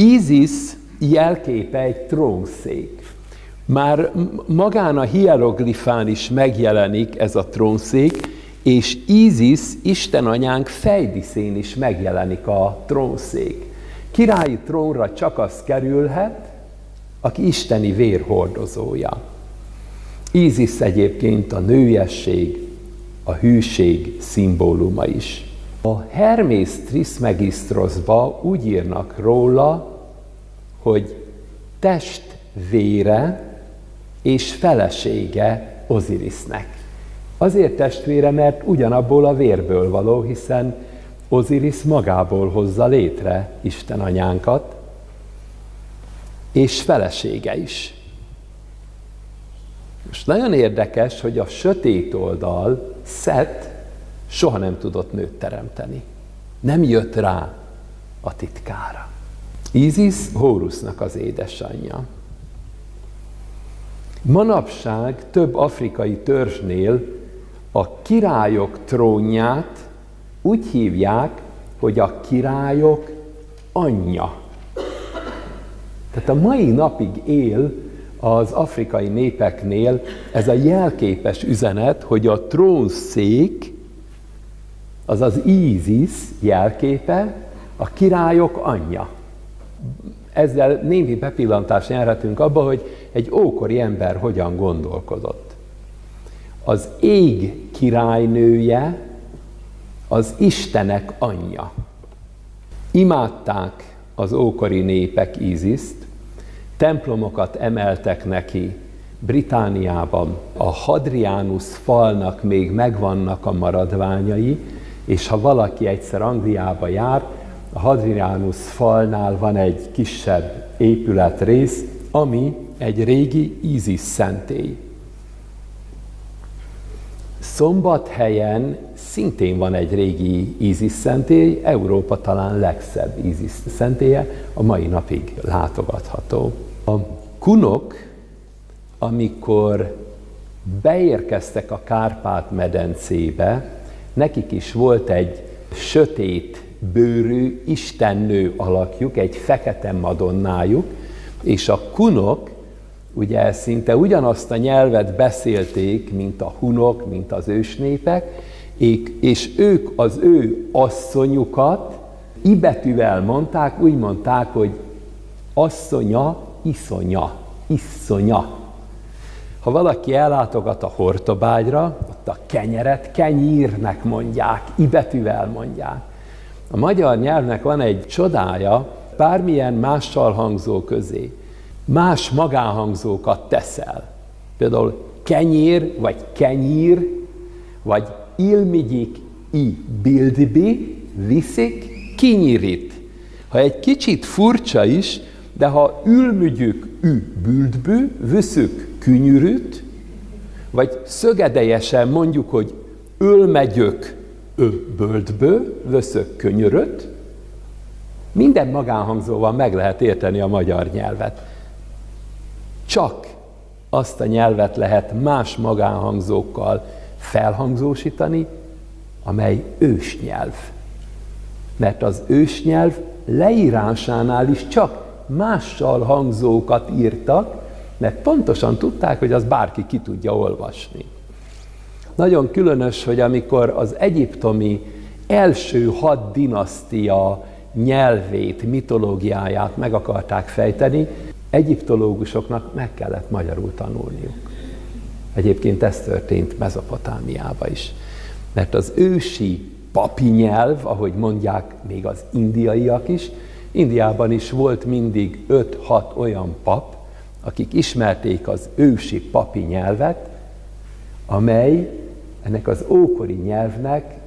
Isis jelképe egy trónszék. Már magán a hieroglifán is megjelenik ez a trónszék, és Isis, Isten anyánk fejdiszén is megjelenik a trónszék. Királyi trónra csak az kerülhet, aki isteni vérhordozója. Isis egyébként a nőiesség, a hűség szimbóluma is. A Hermész Trismegistroszba úgy írnak róla, hogy testvére és felesége Ozirisnek. Azért testvére, mert ugyanabból a vérből való, hiszen Oziris magából hozza létre Isten anyánkat, és felesége is. Most nagyon érdekes, hogy a sötét oldal, Szet, soha nem tudott nőt teremteni. Nem jött rá a titkára. Isis Hórusznak az édesanyja. Manapság több afrikai törzsnél a királyok trónját úgy hívják, hogy a királyok anyja. Tehát a mai napig él az afrikai népeknél ez a jelképes üzenet, hogy a trónszék, az az Ízis jelképe, a királyok anyja. Ezzel némi bepillantást nyerhetünk abba, hogy egy ókori ember hogyan gondolkodott. Az ég királynője az Istenek anyja. Imádták az ókori népek Íziszt, templomokat emeltek neki, Britániában a Hadrianus falnak még megvannak a maradványai, és ha valaki egyszer Angliába jár, a Hadrianus falnál van egy kisebb épületrész, ami egy régi Ízis szentély. Szombathelyen szintén van egy régi Ízis szentély, Európa talán legszebb Ízis szentélye, a mai napig látogatható. A kunok, amikor beérkeztek a Kárpát-medencébe, nekik is volt egy sötét bőrű istennő alakjuk, egy fekete madonnájuk, és a kunok ugye szinte ugyanazt a nyelvet beszélték, mint a hunok, mint az ősnépek, és ők az ő asszonyukat ibetűvel mondták, úgy mondták, hogy asszonya, iszonya, iszonya. Ha valaki ellátogat a hortobágyra, ott a kenyeret kenyírnek mondják, ibetűvel mondják. A magyar nyelvnek van egy csodája, bármilyen mással hangzó közé más magánhangzókat teszel. Például kenyér, vagy kenyír, vagy ilmigyik i bildbi, viszik kinyirit. Ha egy kicsit furcsa is, de ha ülmügyük ü büldbű, vüszük künyürüt, vagy szögedejesen mondjuk, hogy ölmegyök ö böldbő, vöszök könyöröt, minden magánhangzóval meg lehet érteni a magyar nyelvet. Csak azt a nyelvet lehet más magánhangzókkal felhangzósítani, amely ősnyelv. Mert az ősnyelv leírásánál is csak mással hangzókat írtak, mert pontosan tudták, hogy az bárki ki tudja olvasni. Nagyon különös, hogy amikor az egyiptomi első hat dinasztia nyelvét, mitológiáját meg akarták fejteni, egyiptológusoknak meg kellett magyarul tanulniuk. Egyébként ez történt Mezopotámiába is. Mert az ősi papi nyelv, ahogy mondják még az indiaiak is, Indiában is volt mindig 5-6 olyan pap, akik ismerték az ősi papi nyelvet, amely ennek az ókori nyelvnek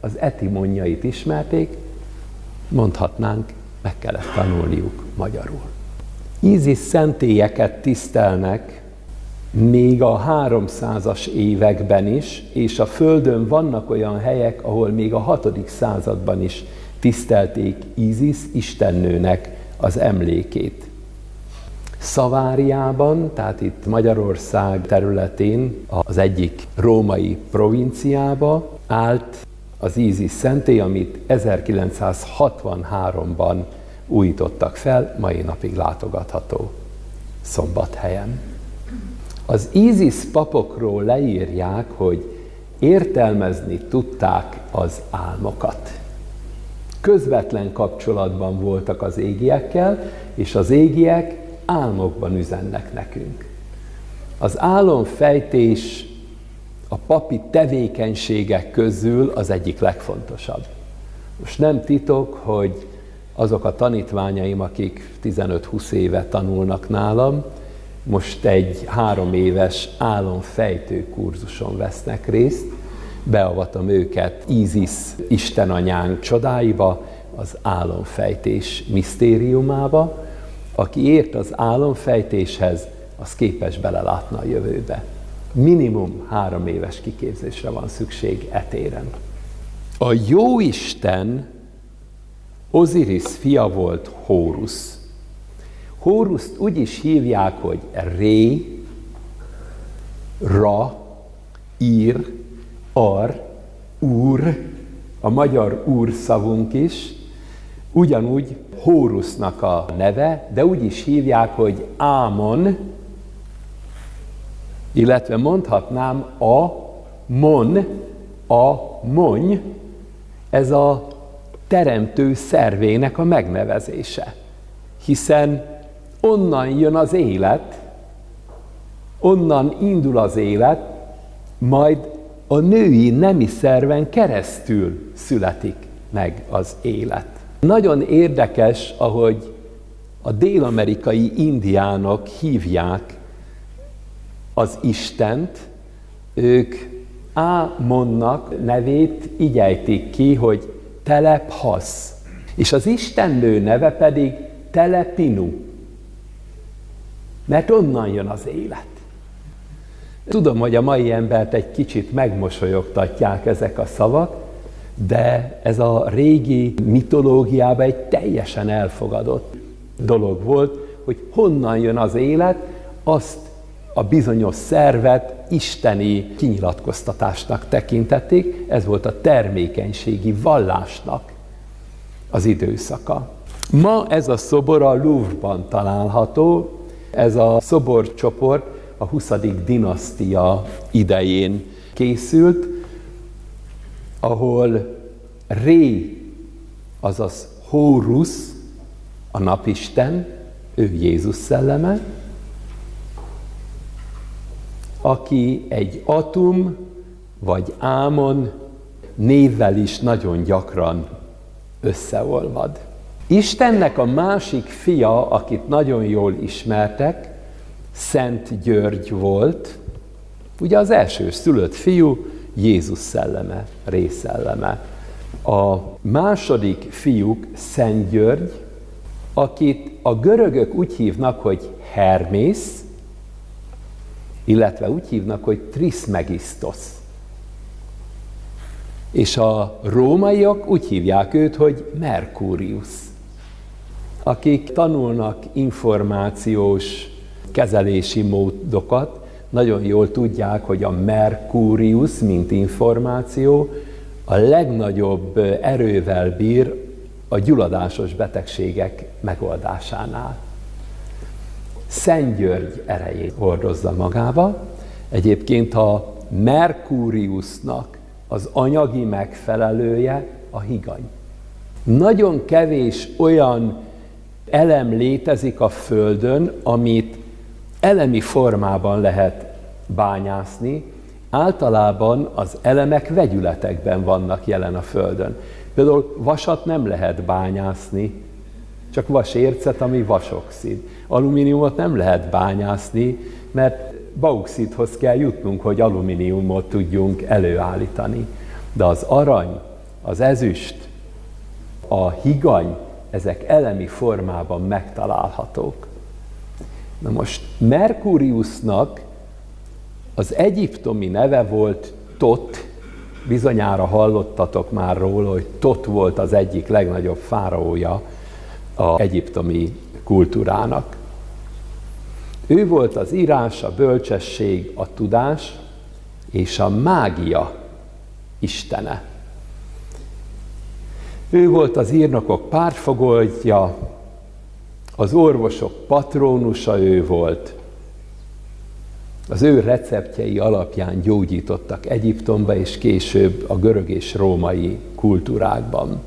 az etimonjait ismerték, mondhatnánk, meg kellett tanulniuk magyarul. Ízis szentélyeket tisztelnek még a 300-as években is, és a Földön vannak olyan helyek, ahol még a 6. században is tisztelték Ízis istennőnek az emlékét. Szaváriában, tehát itt Magyarország területén, az egyik római provinciába állt az Ízis szentély, amit 1963-ban újítottak fel, mai napig látogatható szombathelyen. Az ISIS papokról leírják, hogy értelmezni tudták az álmokat. Közvetlen kapcsolatban voltak az égiekkel, és az égiek álmokban üzennek nekünk. Az álomfejtés a papi tevékenységek közül az egyik legfontosabb. Most nem titok, hogy azok a tanítványaim, akik 15-20 éve tanulnak nálam, most egy három éves álomfejtő kurzuson vesznek részt, beavatom őket Isis Istenanyánk csodáiba, az álomfejtés misztériumába. Aki ért az álomfejtéshez, az képes belelátni a jövőbe. Minimum három éves kiképzésre van szükség etéren. A jó Isten Osiris fia volt Horus. Horuszt úgy is hívják, hogy Ré, Ra, Ír, Ar, Úr, a magyar úr szavunk is, ugyanúgy Hórusznak a neve, de úgy is hívják, hogy Ámon, illetve mondhatnám a mon, a mony, ez a teremtő szervének a megnevezése. Hiszen onnan jön az élet, onnan indul az élet, majd a női nemi szerven keresztül születik meg az élet. Nagyon érdekes, ahogy a dél-amerikai indiánok hívják az Istent, ők Ámonnak nevét így ejtik ki, hogy telephasz. És az Istennő neve pedig telepinu. Mert onnan jön az élet. Tudom, hogy a mai embert egy kicsit megmosolyogtatják ezek a szavak, de ez a régi mitológiában egy teljesen elfogadott dolog volt, hogy honnan jön az élet, azt a bizonyos szervet isteni kinyilatkoztatásnak tekintették, ez volt a termékenységi vallásnak az időszaka. Ma ez a szobor a Louvre-ban található, ez a szoborcsoport a 20. dinasztia idején készült, ahol Ré, azaz Horus, a napisten, ő Jézus szelleme, aki egy atum vagy ámon névvel is nagyon gyakran összeolvad. Istennek a másik fia, akit nagyon jól ismertek, Szent György volt, ugye az első szülött fiú, Jézus szelleme, részelleme. A második fiúk Szent György, akit a görögök úgy hívnak, hogy Hermész, illetve úgy hívnak, hogy Trismegistos. És a rómaiak úgy hívják őt, hogy Mercurius. Akik tanulnak információs kezelési módokat, nagyon jól tudják, hogy a Mercurius, mint információ, a legnagyobb erővel bír a gyulladásos betegségek megoldásánál. Szent György erejét hordozza magába. Egyébként a Merkúriusnak az anyagi megfelelője a higany. Nagyon kevés olyan elem létezik a Földön, amit elemi formában lehet bányászni, általában az elemek vegyületekben vannak jelen a Földön. Például vasat nem lehet bányászni, csak vasércet, ami vasoxid. Alumíniumot nem lehet bányászni, mert bauxithoz kell jutnunk, hogy alumíniumot tudjunk előállítani. De az arany, az ezüst, a higany, ezek elemi formában megtalálhatók. Na most Merkuriusnak az egyiptomi neve volt Tot, bizonyára hallottatok már róla, hogy Tot volt az egyik legnagyobb fáraója a egyiptomi kultúrának. Ő volt az írás, a bölcsesség, a tudás és a mágia istene. Ő volt az írnokok pártfogoltja, az orvosok patrónusa ő volt. Az ő receptjei alapján gyógyítottak Egyiptomba és később a görög és római kultúrákban.